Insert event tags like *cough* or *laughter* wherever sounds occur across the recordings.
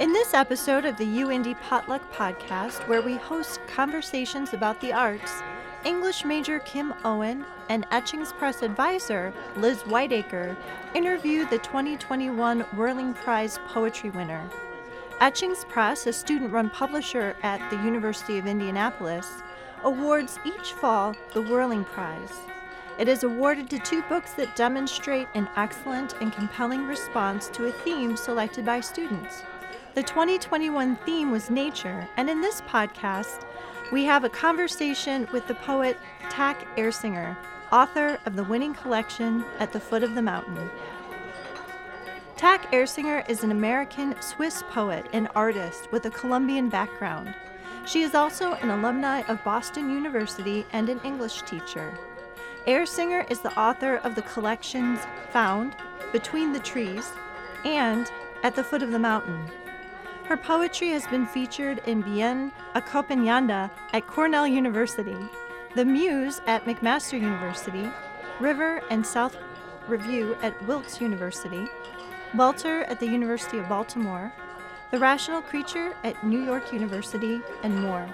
In this episode of the UIndy Potluck Podcast, where we host conversations about the arts, English major Kim Owen and Etchings Press advisor Liz Whiteacre interview the 2021 Whirling Prize Poetry winner. Etchings Press, a student run publisher at the University of Indianapolis, awards each fall the Whirling Prize. It is awarded to two books that demonstrate an excellent and compelling response to a theme selected by students. The 2021 theme was nature, and in this podcast, we have a conversation with the poet Tak Erzinger, author of the winning collection At the Foot of the Mountain. Tak Erzinger is an American Swiss poet and artist with a Colombian background. She is also an alumni of Boston University and an English teacher. Erzinger is the author of the collections Found, Between the Trees, and At the Foot of the Mountain. Her poetry has been featured in Bien Acompañada at Cornell University, The Muse at McMaster University, River and South Review at Wilkes University, Welter at the University of Baltimore, The Rational Creature at New York University, and more.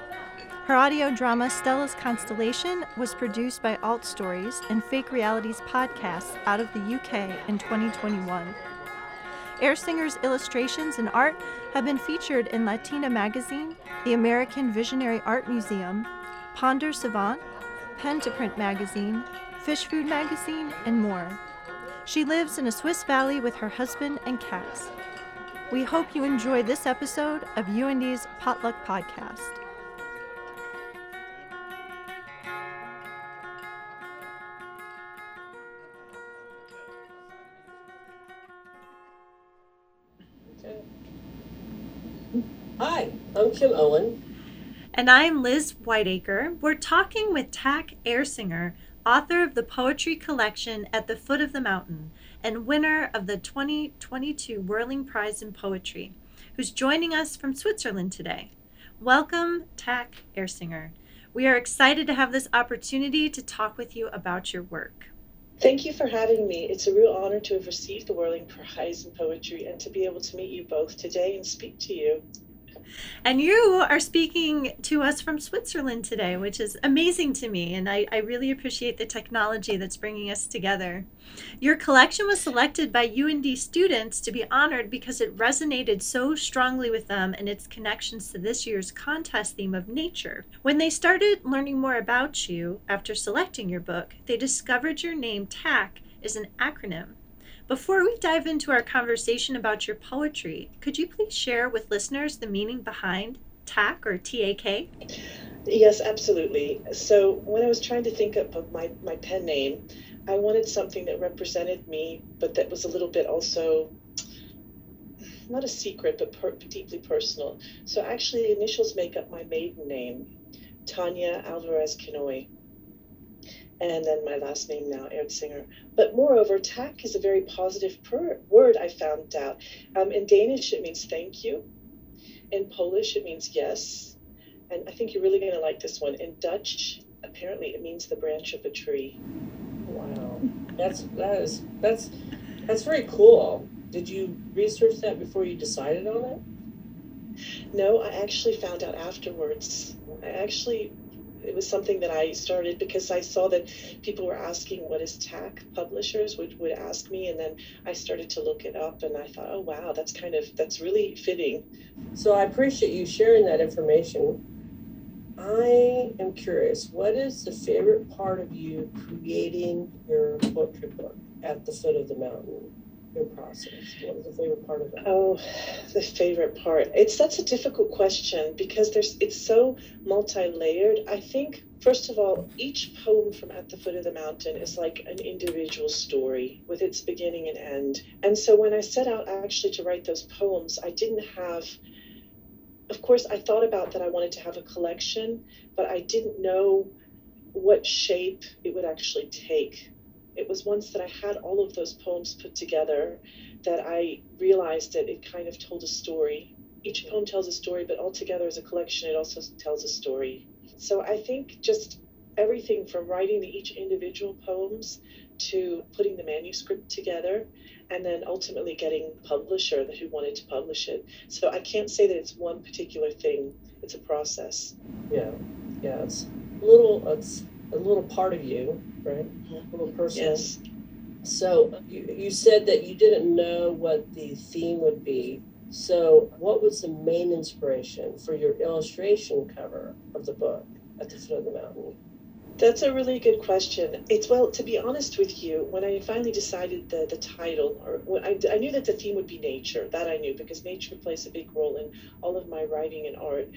Her audio drama Stella's Constellation was produced by Alt Stories and Fake Realities podcasts out of the UK in 2021. Erzinger's illustrations and art have been featured in Latina Magazine, the American Visionary Art Museum, Ponder Savant, Pen to Print Magazine, Fish Food Magazine, and more. She lives in a Swiss valley with her husband and cats. We hope you enjoy this episode of UIndy's Potluck Podcast. I'm Kim Owen. And I'm Liz Whiteacre. We're talking with Tak Erzinger, author of the poetry collection At the Foot of the Mountain and winner of the 2022 Whirling Prize in Poetry, who's joining us from Switzerland today. Welcome, Tak Erzinger. We are excited to have this opportunity to talk with you about your work. Thank you for having me. It's a real honor to have received the Whirling Prize in Poetry and to be able to meet you both today and speak to you. And you are speaking to us from Switzerland today, which is amazing to me. And I, I, really appreciate the technology that's bringing us together. Your collection was selected by UIndy students to be honored because it resonated so strongly with them and its connections to this year's contest theme of nature. When they started learning more about you after selecting your book, they discovered your name, TAK, is an acronym before we dive into our conversation about your poetry, could you please share with listeners the meaning behind TAK or TAK? Yes, absolutely. So, when I was trying to think of my, my pen name, I wanted something that represented me, but that was a little bit also not a secret, but per- deeply personal. So, actually, the initials make up my maiden name, Tanya Alvarez Kinoy and then my last name now, Erzinger. But moreover, tak is a very positive per- word I found out. Um, in Danish, it means thank you. In Polish, it means yes. And I think you're really going to like this one. In Dutch, apparently, it means the branch of a tree. Wow, that's that is that's that's very cool. Did you research that before you decided on it? No, I actually found out afterwards. I actually it was something that I started because I saw that people were asking what is TAK. Publishers would, would ask me, and then I started to look it up, and I thought, oh wow, that's kind of that's really fitting. So I appreciate you sharing that information. I am curious, what is the favorite part of you creating your poetry book at the foot of the mountain? Your process? What was the favorite part of it? Oh, the favorite part. It's that's a difficult question because there's it's so multi-layered. I think first of all, each poem from At the Foot of the Mountain is like an individual story with its beginning and end. And so when I set out actually to write those poems, I didn't have of course I thought about that I wanted to have a collection, but I didn't know what shape it would actually take it was once that I had all of those poems put together that I realized that it kind of told a story. Each poem tells a story, but all together as a collection, it also tells a story. So I think just everything from writing each individual poems to putting the manuscript together and then ultimately getting publisher who wanted to publish it. So I can't say that it's one particular thing. It's a process. Yeah, yeah. It's a little. It's a little part of you, right? A little personal. Yes. So you, you said that you didn't know what the theme would be. So what was the main inspiration for your illustration cover of the book at the foot of the mountain? That's a really good question. It's well, to be honest with you, when I finally decided the, the title, or when I, I knew that the theme would be nature. That I knew because nature plays a big role in all of my writing and art.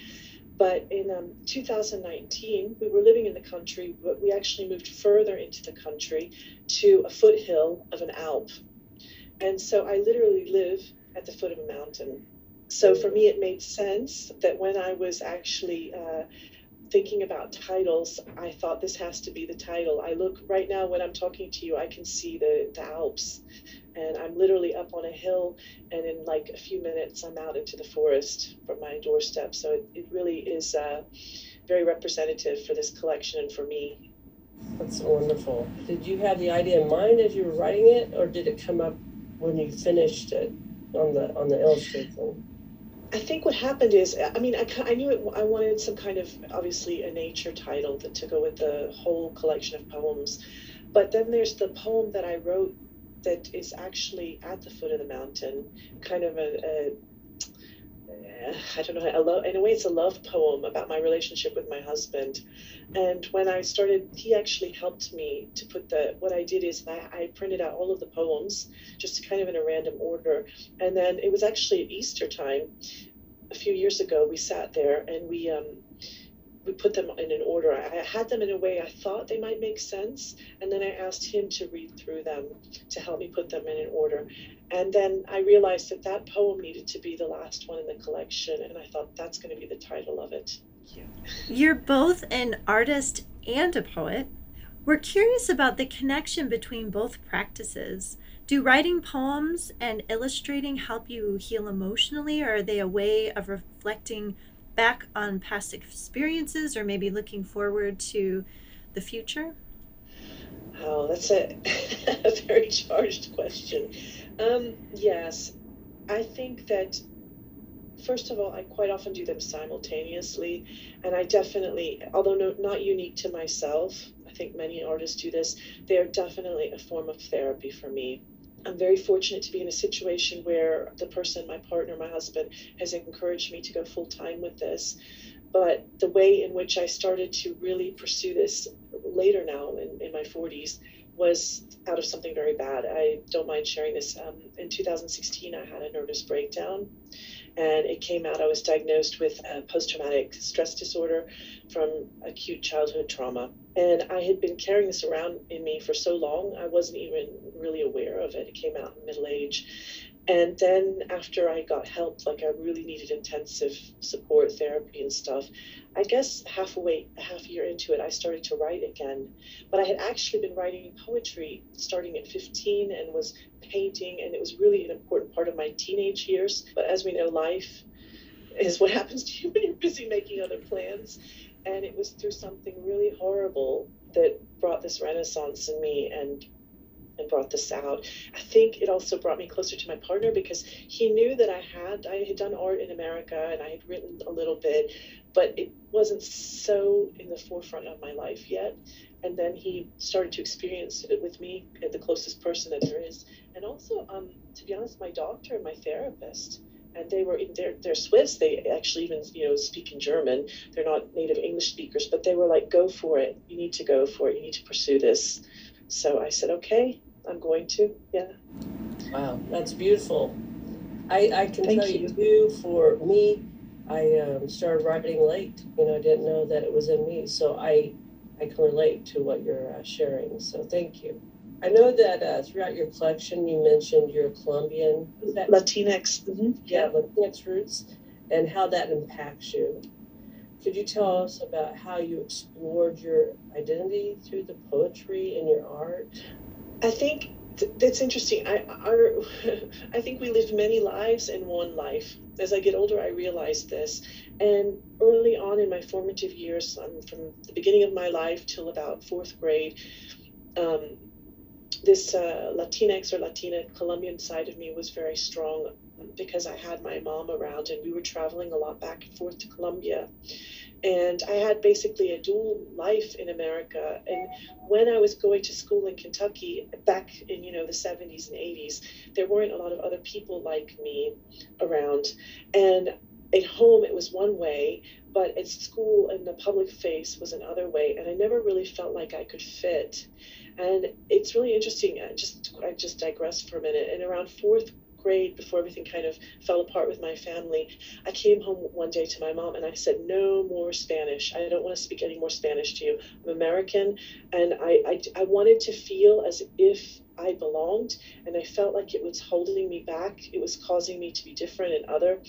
But in um, 2019, we were living in the country, but we actually moved further into the country to a foothill of an Alp. And so I literally live at the foot of a mountain. So for me, it made sense that when I was actually uh, thinking about titles, I thought this has to be the title. I look right now when I'm talking to you, I can see the, the Alps, and I'm literally up on a hill, and in like a few minutes, I'm out into the forest from my doorstep. So it, it really is uh, very representative for this collection and for me. That's wonderful. Did you have the idea in mind as you were writing it, or did it come up when you finished it on the on the illustration? I think what happened is, I mean, I, I knew it, I wanted some kind of obviously a nature title that to go with the whole collection of poems. But then there's the poem that I wrote that is actually at the foot of the mountain, kind of a, a I don't know, love, in a way, it's a love poem about my relationship with my husband. And when I started, he actually helped me to put the, what I did is I, I printed out all of the poems just kind of in a random order. And then it was actually at Easter time a few years ago, we sat there and we, um, we put them in an order. I had them in a way I thought they might make sense, and then I asked him to read through them to help me put them in an order. And then I realized that that poem needed to be the last one in the collection, and I thought that's going to be the title of it. You're both an artist and a poet. We're curious about the connection between both practices. Do writing poems and illustrating help you heal emotionally, or are they a way of reflecting back on past experiences or maybe looking forward to the future? Oh, that's a, *laughs* a very charged question. Um, yes, I think that first of all, I quite often do them simultaneously, and I definitely, although no, not unique to myself, I think many artists do this. They are definitely a form of therapy for me. I'm very fortunate to be in a situation where the person, my partner, my husband, has encouraged me to go full time with this. But the way in which I started to really pursue this later now in, in my 40s was out of something very bad. I don't mind sharing this. Um, in 2016, I had a nervous breakdown and it came out I was diagnosed with uh, post traumatic stress disorder from acute childhood trauma. And I had been carrying this around in me for so long, I wasn't even really aware of it. It came out in middle age. And then after I got help, like I really needed intensive support therapy and stuff, I guess halfway, half a year into it, I started to write again. But I had actually been writing poetry starting at 15 and was painting, and it was really an important part of my teenage years. But as we know, life is what *laughs* happens to you when you're busy making other plans. And it was through something really horrible that brought this renaissance in me and and brought this out. I think it also brought me closer to my partner because he knew that I had I had done art in America and I had written a little bit, but it wasn't so in the forefront of my life yet. And then he started to experience it with me, the closest person that there is, and also, um, to be honest, my doctor and my therapist. And they were they're they're Swiss. They actually even you know speak in German. They're not native English speakers, but they were like, "Go for it. You need to go for it. You need to pursue this." So I said, "Okay, I'm going to." Yeah. Wow, that's beautiful. I I can Thank tell you. you too. For me, I um, started writing late. You know, I didn't know that it was in me, so I I can relate to what you're uh, sharing. So thank you. I know that uh, throughout your collection, you mentioned your Colombian. Is that Latinx. hmm yeah, Latinx roots, and how that impacts you. Could you tell us about how you explored your identity through the poetry and your art? I think that's interesting. I our, *laughs* I think we live many lives in one life. As I get older, I realize this. And early on in my formative years, um, from the beginning of my life till about fourth grade, um, this uh, Latinx or Latina Colombian side of me was very strong because I had my mom around and we were traveling a lot back and forth to Colombia and I had basically a dual life in America. And when I was going to school in Kentucky back in you know the 70s and 80s, there weren't a lot of other people like me around. And at home it was one way, but at school and the public face was another way. And I never really felt like I could fit. And it's really interesting. I just I just digress for a minute. And around fourth grade, before everything kind of fell apart with my family, I came home one day to my mom and I said, No more Spanish. I don't want to speak any more Spanish to you. I'm American. And I, I, I wanted to feel as if I belonged. And I felt like it was holding me back, it was causing me to be different and other.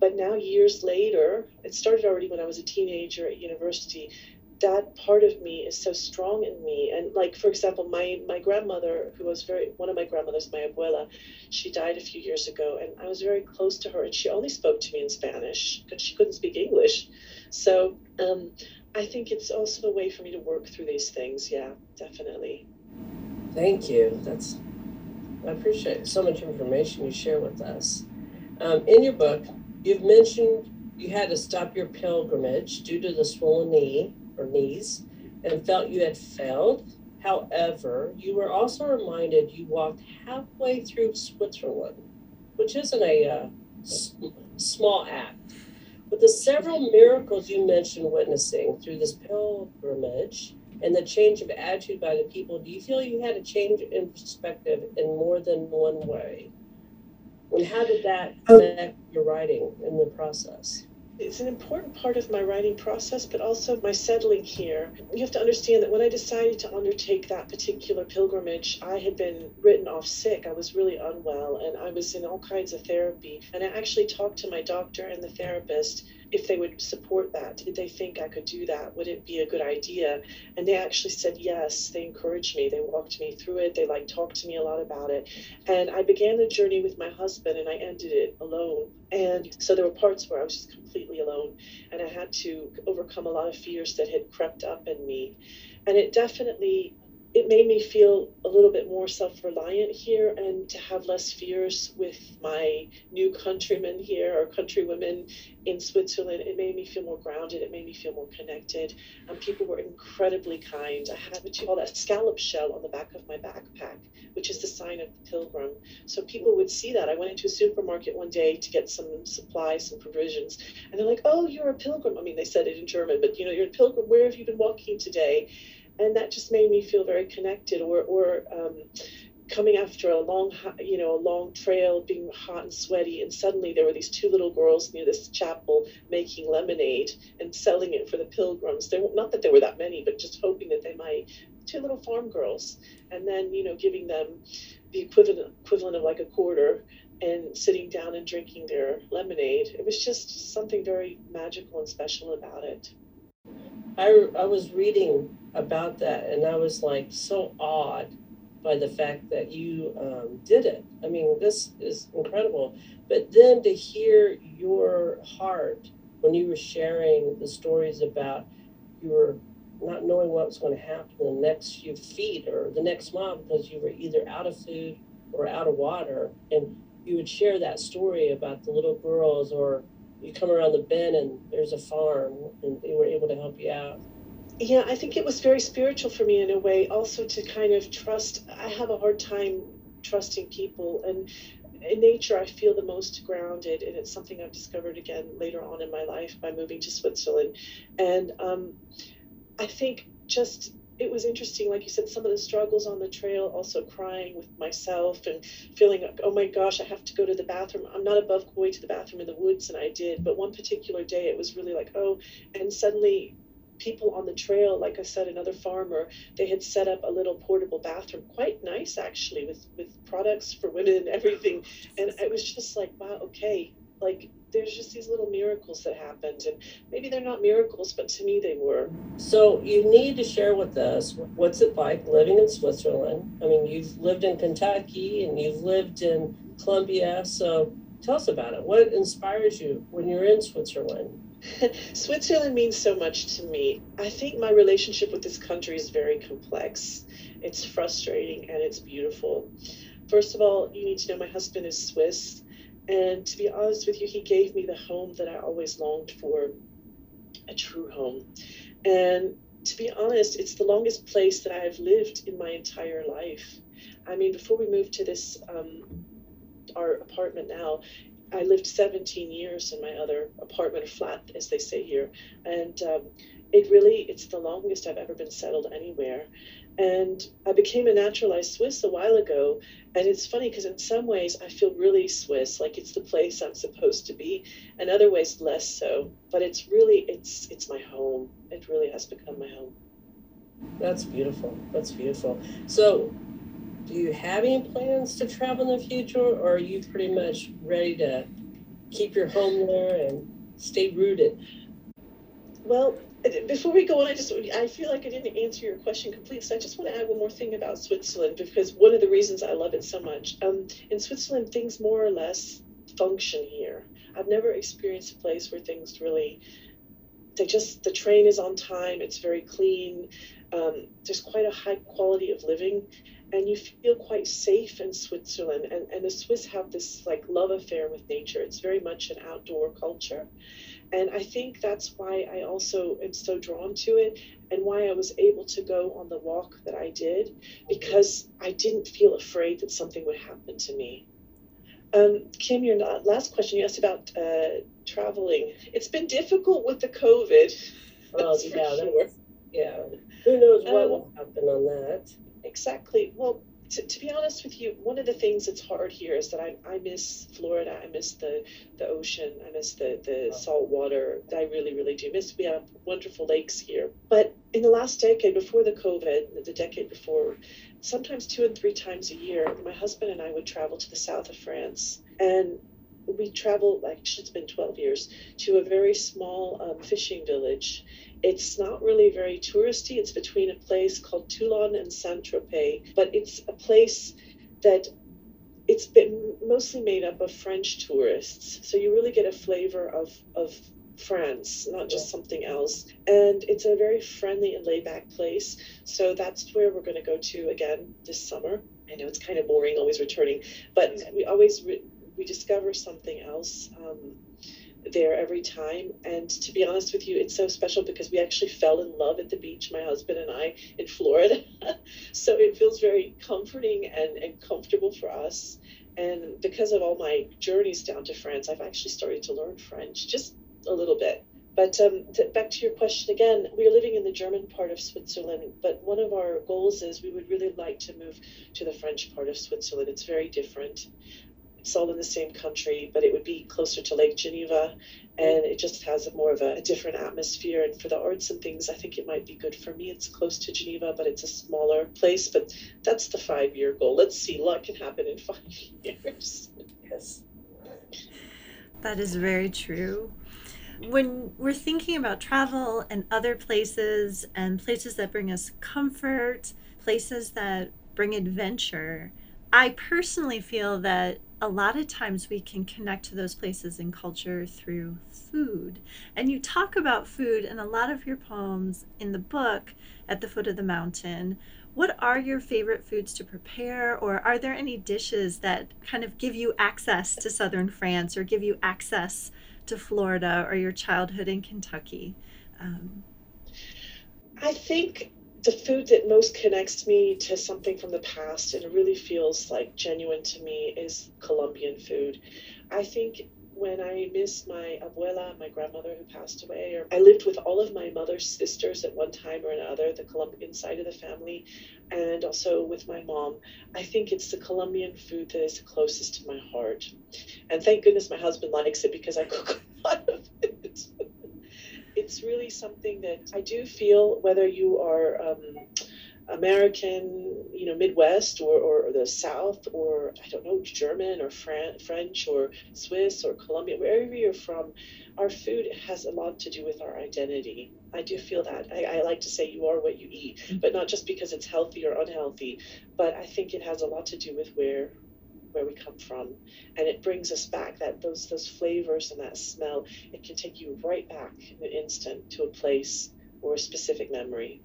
But now, years later, it started already when I was a teenager at university that part of me is so strong in me. And like for example my my grandmother who was very one of my grandmothers my abuela she died a few years ago and i was very close to her and she only spoke to me in spanish because she couldn't speak english. So um, i think it's also a way for me to work through these things. Yeah definitely. Thank you. That's i appreciate so much information you share with us. Um, in your book you've mentioned you had to stop your pilgrimage due to the swollen knee or knees and felt you had failed. However, you were also reminded you walked halfway through Switzerland, which isn't a uh, s- small act. With the several miracles you mentioned witnessing through this pilgrimage and the change of attitude by the people, do you feel you had a change in perspective in more than one way? And how did that um, affect your writing in the process? It's an important part of my writing process, but also my settling here. You have to understand that when I decided to undertake that particular pilgrimage, I had been written off sick. I was really unwell and I was in all kinds of therapy. And I actually talked to my doctor and the therapist if they would support that. Did they think I could do that? Would it be a good idea? And they actually said yes. They encouraged me. They walked me through it. They like talked to me a lot about it. And I began the journey with my husband and I ended it alone. And so there were parts where I was just completely alone and I had to overcome a lot of fears that had crept up in me. And it definitely it made me feel a little bit more self-reliant here and to have less fears with my new countrymen here or countrywomen in Switzerland. It made me feel more grounded. It made me feel more connected. And people were incredibly kind. I had what you call that scallop shell on the back of my backpack, which is the sign of the pilgrim. So people would see that. I went into a supermarket one day to get some supplies, some provisions, and they're like, "Oh, you're a pilgrim." I mean, they said it in German, but you know, you're a pilgrim. Where have you been walking today? And that just made me feel very connected or, or um, coming after a long you know a long trail being hot and sweaty and suddenly there were these two little girls near this chapel making lemonade and selling it for the pilgrims. There not that there were that many but just hoping that they might two little farm girls and then you know giving them the equivalent equivalent of like a quarter and sitting down and drinking their lemonade. It was just something very magical and special about it I, I was reading about that and I was like so awed by the fact that you um, did it. I mean, this is incredible. But then to hear your heart when you were sharing the stories about you were not knowing what was going to happen the next few feet or the next mile because you were either out of food or out of water. And you would share that story about the little girls or you come around the bend and there's a farm and they were able to help you out. Yeah i think it was very spiritual for me in a way also to kind of trust i have a hard time trusting people and in nature i feel the most grounded and it's something i've discovered again later on in my life by moving to switzerland. And um, i think just it was interesting, like you said, some of the struggles on the trail, also crying with myself and feeling like, oh my gosh, I have to go to the bathroom. I'm not above going to the bathroom in the woods, and I did. But one particular day, it was really like, oh, and suddenly people on the trail, like I said, another farmer, they had set up a little portable bathroom, quite nice actually, with with products for women and everything. *laughs* And it was just like, wow, okay, like there's just these little miracles that happened and maybe they're not miracles but to me they were so you need to share with us what's it like living in switzerland i mean you've lived in kentucky and you've lived in colombia so tell us about it what inspires you when you're in switzerland *laughs* Switzerland means so much to me. I think my relationship with this country is very complex. It's frustrating and it's beautiful. First of all, you need to know my husband is Swiss. And to be honest with you, he gave me the home that I always longed for a true home. And to be honest, it's the longest place that I have lived in my entire life. I mean, before we moved to this, um, our apartment now, I lived 17 years in my other apartment or flat, as they say here. And um, it really, it's the longest I've ever been settled anywhere. And I became a naturalized Swiss a while ago. And it's funny because in some ways I feel really Swiss, like it's the place I'm supposed to be, and other ways less so. But it's really it's it's my home. It really has become my home. That's beautiful. That's beautiful. So do you have any plans to travel in the future or are you pretty much ready to keep your home there and stay rooted? Well, before we go on, I just I feel like I didn't answer your question completely. So I just want to add one more thing about Switzerland because one of the reasons I love it so much. Um, in Switzerland, things more or less function here. I've never experienced a place where things really they just the train is on time. It's very clean. Um, there's quite a high quality of living, and you feel quite safe in Switzerland. And, and the Swiss have this like love affair with nature. It's very much an outdoor culture. And I think that's why I also am so drawn to it and why I was able to go on the walk that I did because I didn't feel afraid that something would happen to me. Um, Kim, your last question you asked about uh, traveling. It's been difficult with the COVID. *laughs* Oh, *laughs* yeah, sure. yeah. Who knows what um, will happen on that? Exactly. Well, to, to, be honest with you, one of the things that's hard here is that I, I miss Florida. I miss the, the ocean. I miss the, the salt water. I really, really do miss. We have wonderful lakes here. But in the last decade, before the COVID, the decade before, sometimes two and three times a year, my husband and I would travel to the south of France. And we traveled, actually, it's been 12 years, to a very small um, fishing village it's not really very touristy. It's between a place called Toulon and Saint Tropez, but it's a place that it's been mostly made up of French tourists. So you really get a flavor of, of France, not just something else. And it's a very friendly and laid back place. So that's where we're going to go to again this summer. I know it's kind of boring always returning, but we always re- we discover something else. Um, there every time. And to be honest with you, it's so special because we actually fell in love at the beach, my husband and I, in Florida. *laughs* so it feels very comforting and, and comfortable for us. And because of all my journeys down to France, I've actually started to learn French just a little bit. But um, to, back to your question again, we are living in the German part of Switzerland, but one of our goals is we would really like to move to the French part of Switzerland. It's very different it's all in the same country, but it would be closer to Lake Geneva, and it just has a more of a, a, different atmosphere. And for the arts and things, I think it might be good for me. It's close to Geneva, but it's a smaller place. But that's the five-year goal. Let's see, a lot can happen in *laughs* five years. Yes, that is very true. When we're thinking about travel and other places and places that bring us comfort, places that bring adventure, I personally feel that a lot of times we can connect to those places and culture through food. And you talk about food in a lot of your poems in the book, At the Foot of the Mountain. What are your favorite foods to prepare, or are there any dishes that kind of give you access to southern France or give you access to Florida or your childhood in Kentucky? Um, I think the food that most connects me to something from the past and really feels like genuine to me is Colombian food. I think when I miss my abuela, my grandmother who passed away, or I lived with all of my mother's sisters at one time or another, the Colombian side of the family, and also with my mom. I think it's the Colombian food that is closest to my heart. And thank goodness my husband likes it because I cook *laughs* a lot of it it's really something that I do feel whether you are um, American, you know, Midwest or, or the South or I don't know, German or Fran- French or Swiss or Colombian, wherever you're from, our food has a lot to do with our identity. I do feel that. I, I like to say you are what you eat, mm-hmm. but not just because it's healthy or unhealthy, but I think it has a lot to do with where come from and it brings us back that those those flavors and that smell it can take you right back in an instant to a place or a specific memory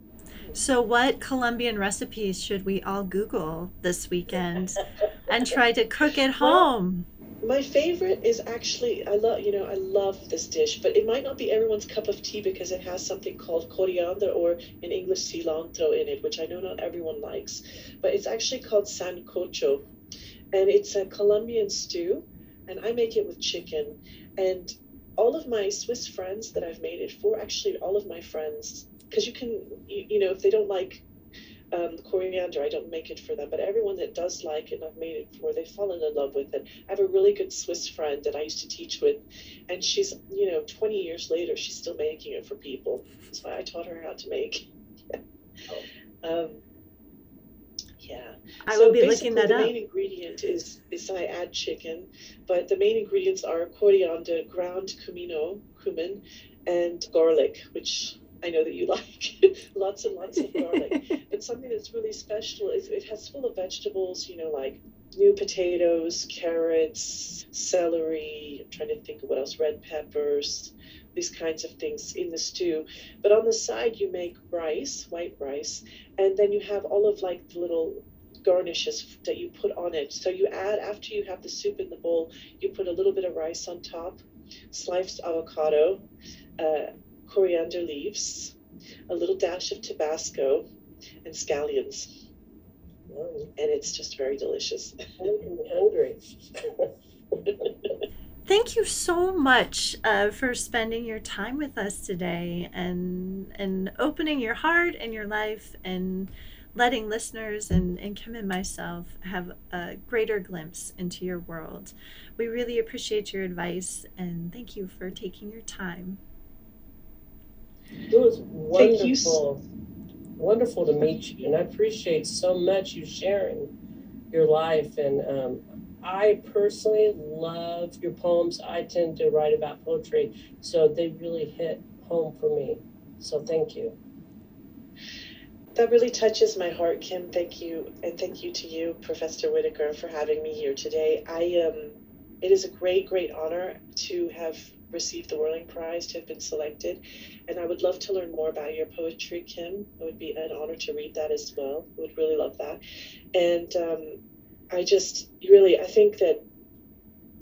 so, what Colombian recipes should we all Google this weekend *laughs* and try to cook at home? Well, my favorite is actually I love you know I love this dish, but it might not be everyone's cup of tea because it has something called coriander or in English cilantro in it, which I know not everyone likes. But it's actually called sancocho, and it's a Colombian stew, and I make it with chicken. And all of my Swiss friends that I've made it for, actually all of my friends because you can you, you, know if they don't like um, coriander i don't make it for them but everyone that does like it i've made it for they've fallen in love with it i have a really good swiss friend that i used to teach with and she's you know 20 years later she's still making it for people That's why i taught her how to make *laughs* oh. um, yeah. I so will be looking that the up. The main ingredient is is I add chicken, but the main ingredients are coriander, ground cumino, cumin, and garlic, which I know that you *laughs* like lots and lots of garlic. *laughs* but something that's really special is it has full of vegetables, you know, like new potatoes, carrots, celery. I'm trying to think of what else, red peppers, these kinds of things in the stew. But on the side, you make rice, white rice, and then you have all of like the little garnishes that you put on it. So you add, after you have the soup in the bowl, you put a little bit of rice on top, sliced avocado. Uh, coriander leaves, a little dash of Tabasco, and scallions. And it's just very delicious. I'm hungry. *laughs* *laughs* Thank you so much uh, for spending your time with us today and and opening your heart and your life and letting listeners and, and Kim and myself have a greater glimpse into your world. We really appreciate your advice and thank you for taking your time. It was wonderful, wonderful to meet you, and I appreciate so much you sharing your life. And um, I personally love your poems. I tend to write about poetry, so they really hit home for me. So thank you. That really touches my heart, Kim. Thank you, and thank you to you, Professor Whiteacre, for having me here today. I um, it is a great, great honor to have received the Whirling Prize, to have been selected. And I would love to learn more about your poetry, Kim. It would be an honor to read that as well. Would really love that. And um, I just really, I think that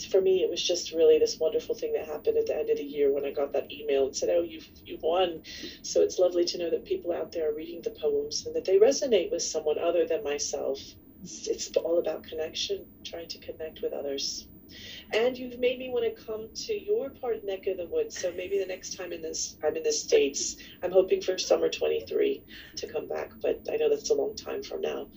for me, it was just really this wonderful thing that happened at the end of the year when I got that email and said, "Oh, you've you've won." So it's lovely to know that people out there are reading the poems and that they resonate with someone other than myself. It's, it's all about connection, trying to connect with others and you've made me want to come to your part neck of the woods. So maybe the next time in this I'm in the states, I'm hoping for summer 23 to come back, but I know that's a long time from now.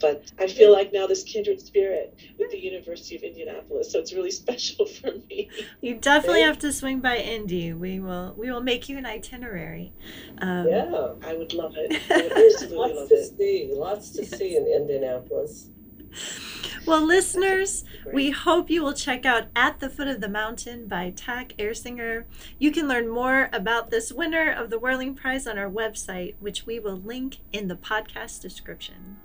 But I feel like now this kindred spirit with the University of Indianapolis, so it's really *laughs* special for me. You definitely have to swing by Indy. We will we will make you an itinerary. Um, yeah, I would love it. *laughs* I would lots love to it. see, lots to see in Indianapolis. *laughs* Well, listeners, we hope you will check out At the Foot of the Mountain by Tak Erzinger. You can learn more about this winner of the Whirling Prize on our website, which we will link in the podcast description.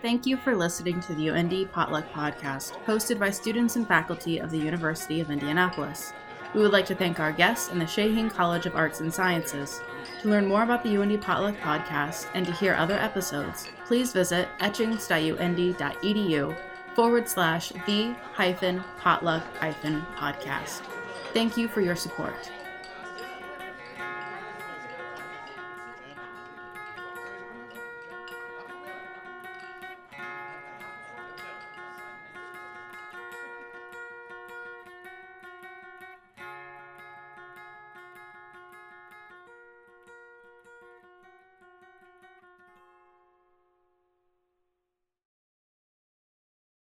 Thank you for listening to the UIndy Potluck Podcast, hosted by students and faculty of the University of Indianapolis. We would like to thank our guests in the Shaheen College of Arts and Sciences. To learn more about the UIndy Potluck podcast and to hear other episodes, please visit etchings.uindy.edu forward slash the hyphen potluck hyphen podcast. Thank you for your support.